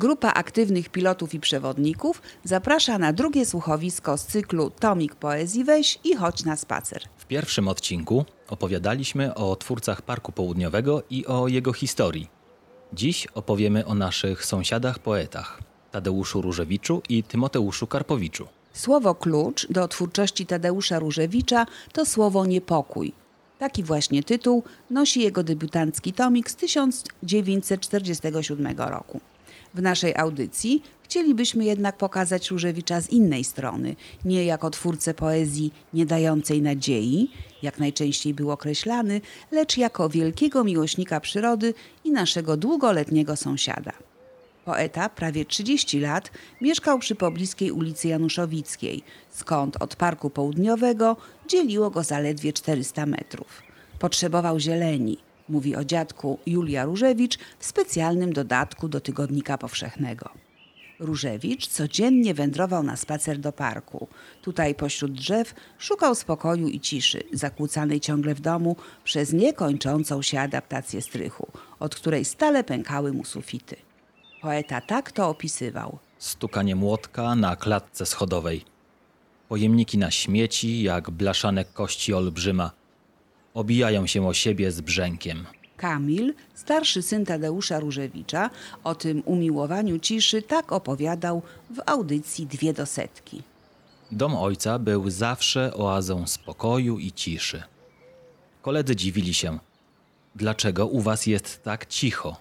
Grupa aktywnych pilotów i przewodników zaprasza na drugie słuchowisko z cyklu Tomik Poezji Weź i chodź na spacer. W pierwszym odcinku opowiadaliśmy o twórcach Parku Południowego i o jego historii. Dziś opowiemy o naszych sąsiadach poetach Tadeuszu Różewiczu i Tymoteuszu Karpowiczu. Słowo klucz do twórczości Tadeusza Różewicza to słowo niepokój. Taki właśnie tytuł nosi jego debiutancki tomik z 1947 roku. W naszej audycji chcielibyśmy jednak pokazać Różewicza z innej strony, nie jako twórcę poezji nie dającej nadziei, jak najczęściej był określany, lecz jako wielkiego miłośnika przyrody i naszego długoletniego sąsiada. Poeta prawie 30 lat mieszkał przy pobliskiej ulicy Januszowickiej, skąd od Parku Południowego dzieliło go zaledwie 400 metrów. Potrzebował zieleni, mówi o dziadku Julia Różewicz w specjalnym dodatku do Tygodnika Powszechnego. Różewicz codziennie wędrował na spacer do parku. Tutaj pośród drzew szukał spokoju i ciszy, zakłócanej ciągle w domu przez niekończącą się adaptację strychu, od której stale pękały mu sufity. Poeta tak to opisywał. Stukanie młotka na klatce schodowej. Pojemniki na śmieci, jak blaszane kości olbrzyma. Obijają się o siebie z brzękiem. Kamil, starszy syn Tadeusza Różewicza, o tym umiłowaniu ciszy tak opowiadał w audycji Dwie do setki. Dom ojca był zawsze oazą spokoju i ciszy. Koledzy dziwili się, dlaczego u was jest tak cicho.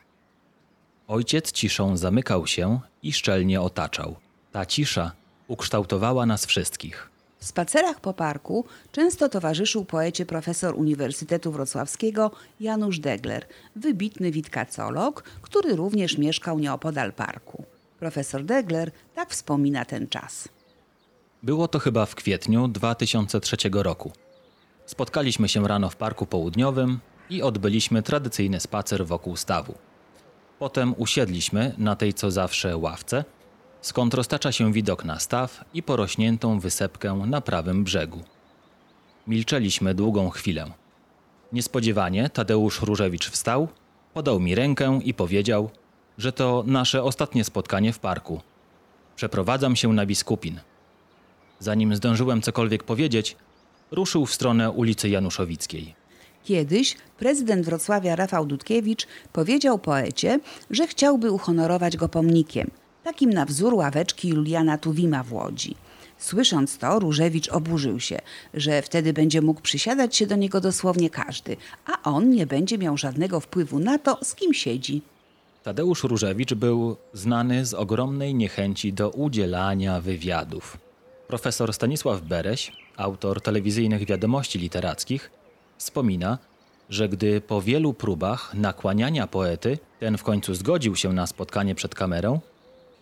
Ojciec ciszą zamykał się i szczelnie otaczał. Ta cisza ukształtowała nas wszystkich. W spacerach po parku często towarzyszył poecie profesor Uniwersytetu Wrocławskiego Janusz Degler, wybitny witkacolog, który również mieszkał nieopodal parku. Profesor Degler tak wspomina ten czas. Było to chyba w kwietniu 2003 roku. Spotkaliśmy się rano w Parku Południowym i odbyliśmy tradycyjny spacer wokół stawu. Potem usiedliśmy na tej co zawsze ławce, skąd roztacza się widok na staw i porośniętą wysepkę na prawym brzegu. Milczeliśmy długą chwilę. Niespodziewanie Tadeusz Różewicz wstał, podał mi rękę i powiedział, że to nasze ostatnie spotkanie w parku. Przeprowadzam się na biskupin. Zanim zdążyłem cokolwiek powiedzieć, ruszył w stronę ulicy Januszowickiej. Kiedyś prezydent Wrocławia Rafał Dudkiewicz powiedział poecie, że chciałby uhonorować go pomnikiem, takim na wzór ławeczki Juliana Tuwima w Łodzi. Słysząc to, Różewicz oburzył się, że wtedy będzie mógł przysiadać się do niego dosłownie każdy, a on nie będzie miał żadnego wpływu na to, z kim siedzi. Tadeusz Różewicz był znany z ogromnej niechęci do udzielania wywiadów. Profesor Stanisław Bereś, autor telewizyjnych wiadomości literackich, wspomina, że gdy po wielu próbach nakłaniania poety ten w końcu zgodził się na spotkanie przed kamerą,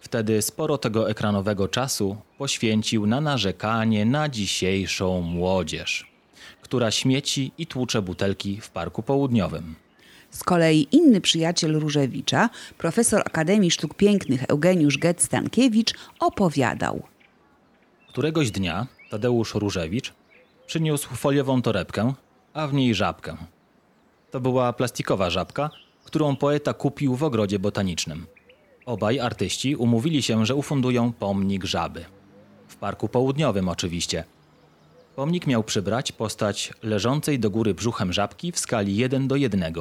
wtedy sporo tego ekranowego czasu poświęcił na narzekanie na dzisiejszą młodzież, która śmieci i tłucze butelki w Parku Południowym. Z kolei inny przyjaciel Różewicza, profesor Akademii Sztuk Pięknych Eugeniusz Getz-Stankiewicz, opowiadał. Któregoś dnia Tadeusz Różewicz przyniósł foliową torebkę, a w niej żabkę. To była plastikowa żabka, którą poeta kupił w ogrodzie botanicznym. Obaj artyści umówili się, że ufundują pomnik żaby. W Parku Południowym oczywiście. Pomnik miał przybrać postać leżącej do góry brzuchem żabki w skali 1 do 1.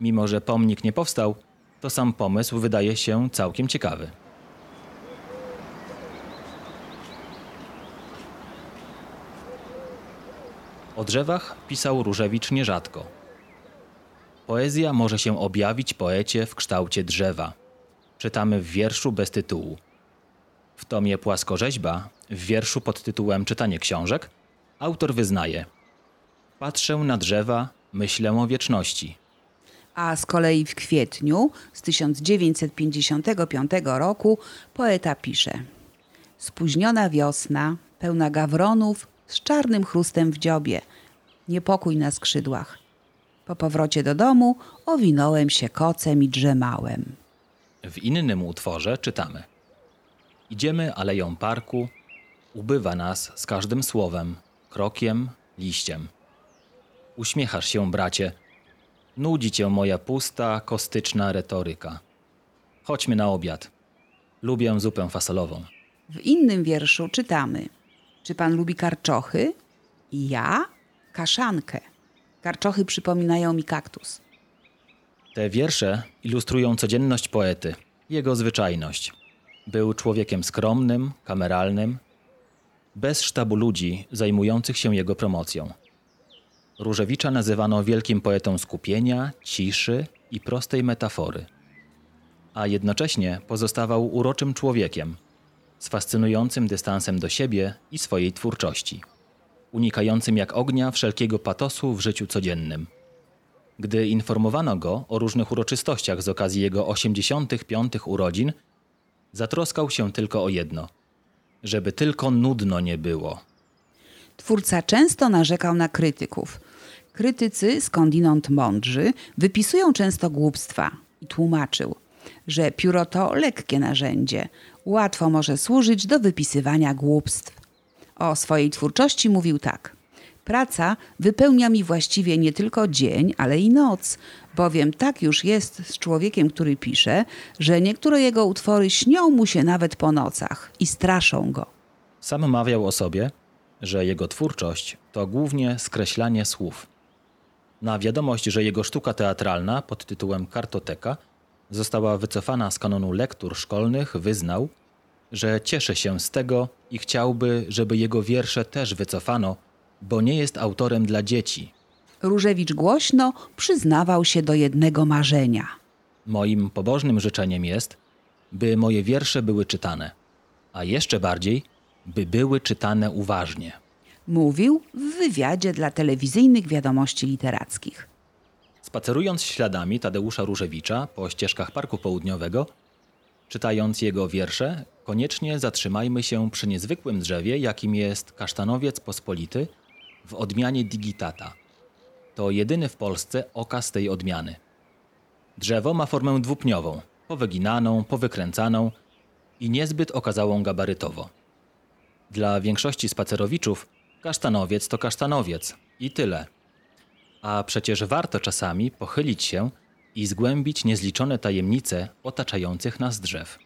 Mimo, że pomnik nie powstał, to sam pomysł wydaje się całkiem ciekawy. O drzewach pisał Różewicz nierzadko. Poezja może się objawić poecie w kształcie drzewa. Czytamy w wierszu bez tytułu. W tomie Płaskorzeźba, w wierszu pod tytułem Czytanie książek, autor wyznaje: Patrzę na drzewa, myślę o wieczności. A z kolei w kwietniu z 1955 roku poeta pisze: Spóźniona wiosna, pełna gawronów, z czarnym chrustem w dziobie, niepokój na skrzydłach. Po powrocie do domu owinąłem się kocem i drzemałem. W innym utworze czytamy: Idziemy aleją parku, ubywa nas z każdym słowem, krokiem, liściem. Uśmiechasz się, bracie, nudzi cię moja pusta, kostyczna retoryka. Chodźmy na obiad, Lubię zupę fasolową. W innym wierszu czytamy: Czy pan lubi karczochy? Ja kaszankę. Karczochy przypominają mi kaktus. Te wiersze ilustrują codzienność poety, jego zwyczajność. Był człowiekiem skromnym, kameralnym, bez sztabu ludzi zajmujących się jego promocją. Różewicza nazywano wielkim poetą skupienia, ciszy i prostej metafory. A jednocześnie pozostawał uroczym człowiekiem, z fascynującym dystansem do siebie i swojej twórczości, unikającym jak ognia wszelkiego patosu w życiu codziennym. Gdy informowano go o różnych uroczystościach z okazji jego 85. urodzin, zatroskał się tylko o jedno: żeby tylko nudno nie było. Twórca często narzekał na krytyków. Krytycy, skądinąd mądrzy, wypisują często głupstwa i tłumaczył, że pióro to lekkie narzędzie, łatwo może służyć do wypisywania głupstw. O swojej twórczości mówił tak. Praca wypełnia mi właściwie nie tylko dzień, ale i noc, bowiem tak już jest z człowiekiem, który pisze, że niektóre jego utwory śnią mu się nawet po nocach i straszą go. Sam mawiał o sobie, że jego twórczość to głównie skreślanie słów. Na wiadomość, że jego sztuka teatralna pod tytułem Kartoteka została wycofana z kanonu lektur szkolnych, wyznał, że cieszy się z tego i chciałby, żeby jego wiersze też wycofano, bo nie jest autorem dla dzieci. Różewicz głośno przyznawał się do jednego marzenia. Moim pobożnym życzeniem jest, by moje wiersze były czytane, a jeszcze bardziej, by były czytane uważnie. Mówił w wywiadzie dla telewizyjnych wiadomości literackich. Spacerując śladami Tadeusza Różewicza po ścieżkach Parku Południowego, czytając jego wiersze, koniecznie zatrzymajmy się przy niezwykłym drzewie, jakim jest kasztanowiec pospolity w odmianie digitata. To jedyny w Polsce okaz tej odmiany. Drzewo ma formę dwupniową, powyginaną, powykręcaną i niezbyt okazałą gabarytowo. Dla większości spacerowiczów kasztanowiec to kasztanowiec i tyle. A przecież warto czasami pochylić się i zgłębić niezliczone tajemnice otaczających nas drzew.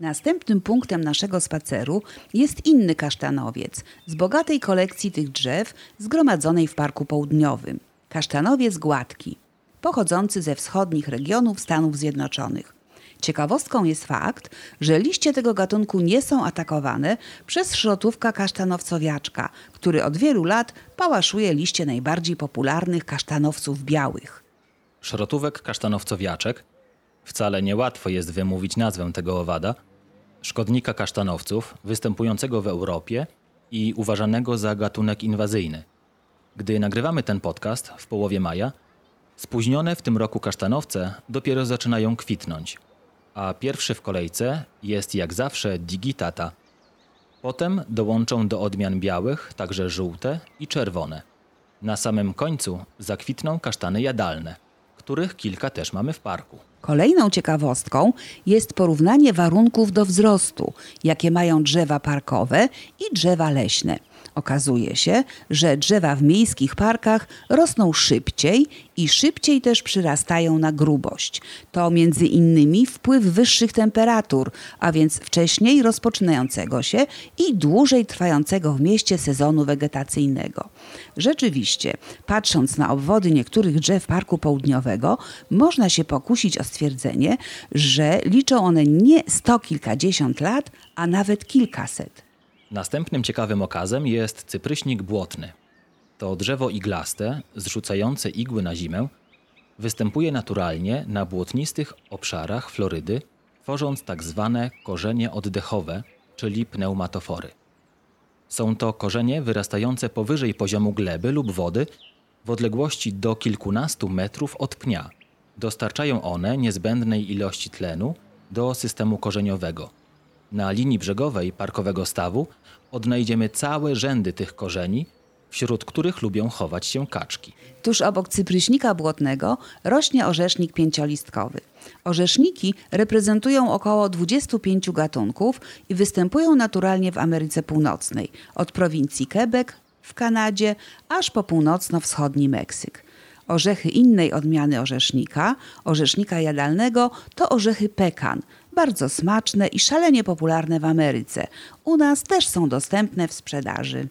Następnym punktem naszego spaceru jest inny kasztanowiec z bogatej kolekcji tych drzew zgromadzonej w Parku Południowym. Kasztanowiec gładki, pochodzący ze wschodnich regionów Stanów Zjednoczonych. Ciekawostką jest fakt, że liście tego gatunku nie są atakowane przez szrotówka kasztanowcowiaczka, który od wielu lat pałaszuje liście najbardziej popularnych kasztanowców białych. Szrotówek kasztanowcowiaczek wcale niełatwo jest wymówić nazwę tego owada szkodnika kasztanowców występującego w Europie i uważanego za gatunek inwazyjny. Gdy nagrywamy ten podcast w połowie maja, spóźnione w tym roku kasztanowce dopiero zaczynają kwitnąć, a pierwszy w kolejce jest jak zawsze digitata. Potem dołączą do odmian białych także żółte i czerwone. Na samym końcu zakwitną kasztany jadalne, których kilka też mamy w parku. Kolejną ciekawostką jest porównanie warunków do wzrostu, jakie mają drzewa parkowe i drzewa leśne. Okazuje się, że drzewa w miejskich parkach rosną szybciej i szybciej też przyrastają na grubość. To między innymi wpływ wyższych temperatur, a więc wcześniej rozpoczynającego się i dłużej trwającego w mieście sezonu wegetacyjnego. Rzeczywiście, patrząc na obwody niektórych drzew Parku Południowego, można się pokusić o stwierdzenie, że liczą one nie sto kilkadziesiąt lat, a nawet kilkaset. Następnym ciekawym okazem jest cypryśnik błotny. To drzewo iglaste, zrzucające igły na zimę, występuje naturalnie na błotnistych obszarach Florydy, tworząc tak zwane korzenie oddechowe, czyli pneumatofory. Są to korzenie wyrastające powyżej poziomu gleby lub wody w odległości do kilkunastu metrów od pnia. Dostarczają one niezbędnej ilości tlenu do systemu korzeniowego. Na linii brzegowej parkowego stawu odnajdziemy całe rzędy tych korzeni, wśród których lubią chować się kaczki. Tuż obok cypryśnika błotnego rośnie orzesznik pięciolistkowy. Orzeszniki reprezentują około 25 gatunków i występują naturalnie w Ameryce Północnej, od prowincji Quebec w Kanadzie aż po północno-wschodni Meksyk. Orzechy innej odmiany orzesznika, orzesznika jadalnego, to orzechy pekan, bardzo smaczne i szalenie popularne w Ameryce. U nas też są dostępne w sprzedaży.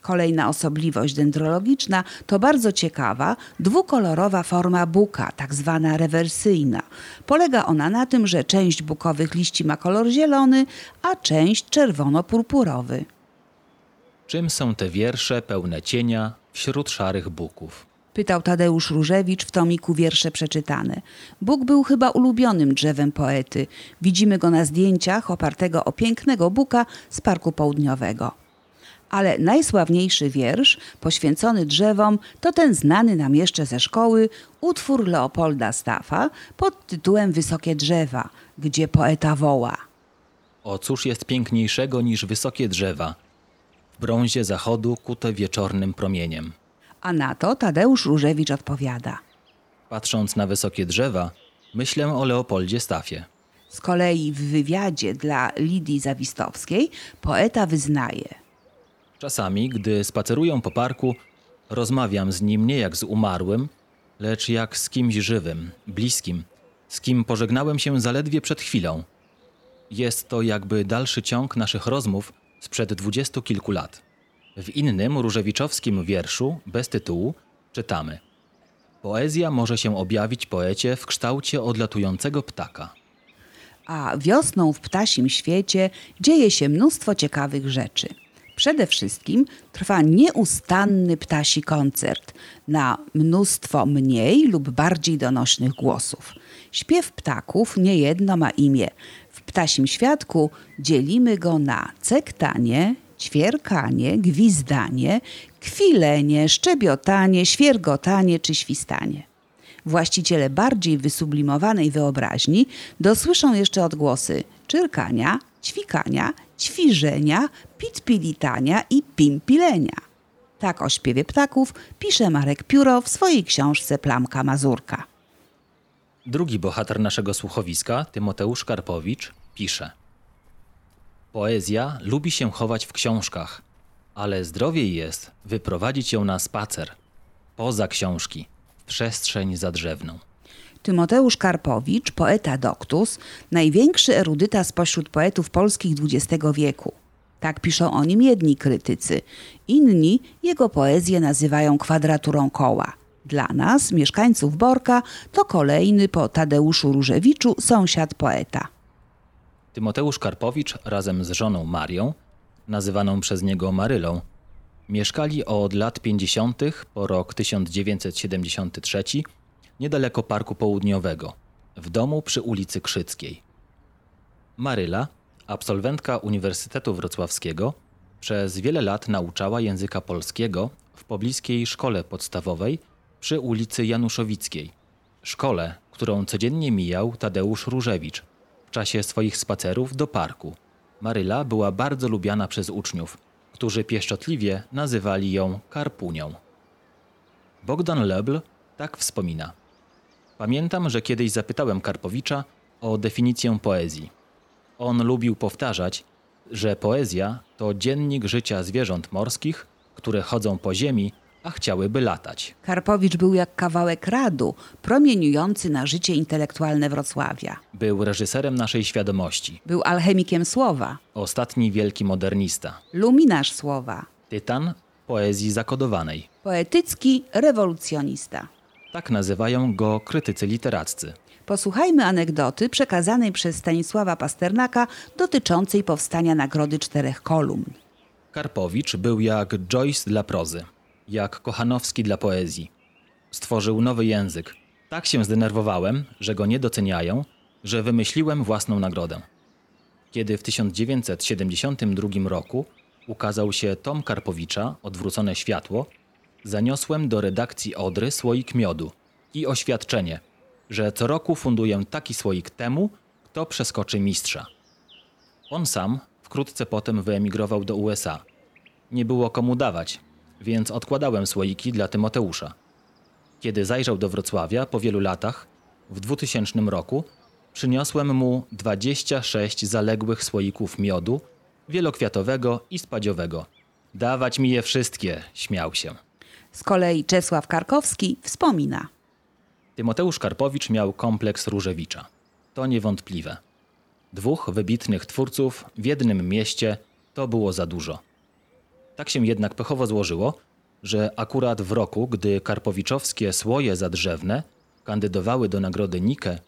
Kolejna osobliwość dendrologiczna to bardzo ciekawa, dwukolorowa forma buka, tak zwana rewersyjna. Polega ona na tym, że część bukowych liści ma kolor zielony, a część czerwono-purpurowy. Czym są te wiersze pełne cienia wśród szarych buków? Pytał Tadeusz Różewicz w tomiku Wiersze Przeczytane. Bóg był chyba ulubionym drzewem poety. Widzimy go na zdjęciach opartego o pięknego buka z Parku Południowego. Ale najsławniejszy wiersz poświęcony drzewom to ten znany nam jeszcze ze szkoły utwór Leopolda Staffa pod tytułem Wysokie drzewa, gdzie poeta woła. O cóż jest piękniejszego niż wysokie drzewa, w brązie zachodu kute wieczornym promieniem. A na to Tadeusz Różewicz odpowiada. Patrząc na wysokie drzewa, myślę o Leopoldzie Staffie. Z kolei w wywiadzie dla Lidii Zawistowskiej poeta wyznaje – Czasami, gdy spaceruję po parku, rozmawiam z nim nie jak z umarłym, lecz jak z kimś żywym, bliskim, z kim pożegnałem się zaledwie przed chwilą. Jest to jakby dalszy ciąg naszych rozmów sprzed dwudziestu kilku lat. W innym różewiczowskim wierszu, bez tytułu, czytamy: Poezja może się objawić poecie w kształcie odlatującego ptaka. A wiosną w ptasim świecie dzieje się mnóstwo ciekawych rzeczy. Przede wszystkim trwa nieustanny ptasi koncert na mnóstwo mniej lub bardziej donośnych głosów. Śpiew ptaków niejedno ma imię. W ptasim świadku dzielimy go na cektanie, ćwierkanie, gwizdanie, kwilenie, szczebiotanie, świergotanie czy świstanie. Właściciele bardziej wysublimowanej wyobraźni dosłyszą jeszcze odgłosy czyrkania, ćwikania, ćwiżenia, pitpilitania i pimpilenia. Tak o śpiewie ptaków pisze Marek Pióro w swojej książce Plamka Mazurka. Drugi bohater naszego słuchowiska, Tymoteusz Karpowicz, pisze: Poezja lubi się chować w książkach, ale zdrowiej jest wyprowadzić ją na spacer, poza książki, w przestrzeń zadrzewną. Tymoteusz Karpowicz, poeta doktus, największy erudyta spośród poetów polskich XX wieku. Tak piszą o nim jedni krytycy. Inni jego poezję nazywają kwadraturą koła. Dla nas, mieszkańców Borka, to kolejny po Tadeuszu Różewiczu sąsiad poeta. Tymoteusz Karpowicz razem z żoną Marią, nazywaną przez niego Marylą, mieszkali od lat 50. po rok 1973 niedaleko Parku Południowego, w domu przy ulicy Krzyckiej. Maryla, absolwentka Uniwersytetu Wrocławskiego, przez wiele lat nauczała języka polskiego w pobliskiej szkole podstawowej przy ulicy Januszowickiej, szkole, którą codziennie mijał Tadeusz Różewicz w czasie swoich spacerów do parku. Maryla była bardzo lubiana przez uczniów, którzy pieszczotliwie nazywali ją Karpunią. Bogdan Lebl tak wspomina. Pamiętam, że kiedyś zapytałem Karpowicza o definicję poezji. On lubił powtarzać, że poezja to dziennik życia zwierząt morskich, które chodzą po ziemi, a chciałyby latać. Karpowicz był jak kawałek radu, promieniujący na życie intelektualne Wrocławia. Był reżyserem naszej świadomości, Był alchemikiem słowa, ostatni wielki modernista, luminarz słowa, tytan poezji zakodowanej. poetycki rewolucjonista. Tak nazywają go krytycy literaccy. Posłuchajmy anegdoty przekazanej przez Stanisława Pasternaka dotyczącej powstania Nagrody Czterech Kolumn. Karpowicz był jak Joyce dla prozy, jak Kochanowski dla poezji. Stworzył nowy język. Tak się zdenerwowałem, że go nie doceniają, że wymyśliłem własną nagrodę. Kiedy w 1972 roku ukazał się Tom Karpowicza Odwrócone światło, zaniosłem do redakcji Odry słoik miodu i oświadczenie, że co roku funduję taki słoik temu, kto przeskoczy mistrza. On sam wkrótce potem wyemigrował do USA. Nie było komu dawać, więc odkładałem słoiki dla Tymoteusza. Kiedy zajrzał do Wrocławia po wielu latach, w 2000 roku, przyniosłem mu 26 zaległych słoików miodu, wielokwiatowego i spadziowego. Dawać mi je wszystkie, śmiał się. Z kolei Czesław Karkowski wspomina. Tymoteusz Karpowicz miał kompleks Różewicza. To niewątpliwe. Dwóch wybitnych twórców w jednym mieście to było za dużo. Tak się jednak pechowo złożyło, że akurat w roku, gdy karpowiczowskie słoje zadrzewne kandydowały do nagrody Nike,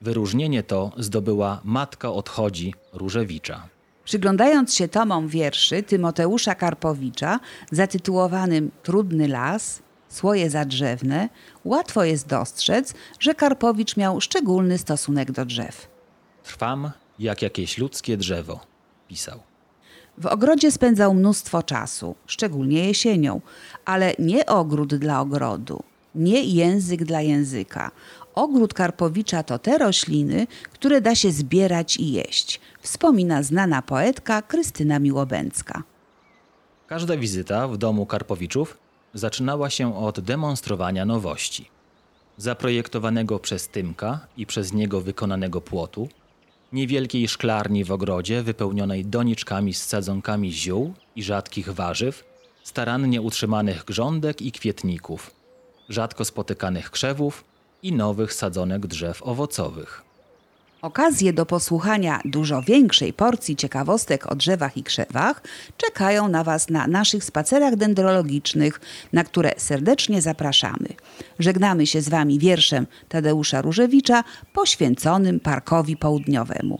wyróżnienie to zdobyła Matka Odchodzi Różewicza. Przyglądając się tomom wierszy Tymoteusza Karpowicza zatytułowanym Trudny las, Słoje zadrzewne, łatwo jest dostrzec, że Karpowicz miał szczególny stosunek do drzew. Trwam jak jakieś ludzkie drzewo, pisał. W ogrodzie spędzał mnóstwo czasu, szczególnie jesienią, ale nie ogród dla ogrodu, nie język dla języka. Ogród Karpowicza to te rośliny, które da się zbierać i jeść, wspomina znana poetka Krystyna Miłobęcka. Każda wizyta w domu Karpowiczów zaczynała się od demonstrowania nowości. Zaprojektowanego przez Tymka i przez niego wykonanego płotu, niewielkiej szklarni w ogrodzie wypełnionej doniczkami z sadzonkami ziół i rzadkich warzyw, starannie utrzymanych grządek i kwietników, rzadko spotykanych krzewów i nowych sadzonek drzew owocowych. Okazje do posłuchania dużo większej porcji ciekawostek o drzewach i krzewach czekają na Was na naszych spacerach dendrologicznych, na które serdecznie zapraszamy. Żegnamy się z Wami wierszem Tadeusza Różewicza poświęconym Parkowi Południowemu.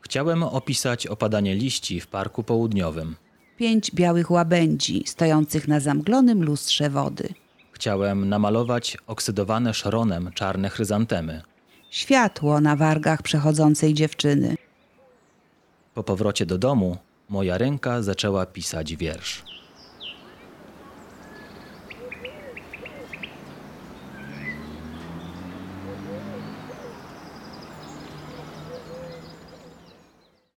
Chciałem opisać opadanie liści w Parku Południowym. Pięć białych łabędzi stojących na zamglonym lustrze wody. Chciałem namalować oksydowane szronem czarne chryzantemy. Światło na wargach przechodzącej dziewczyny. Po powrocie do domu moja ręka zaczęła pisać wiersz.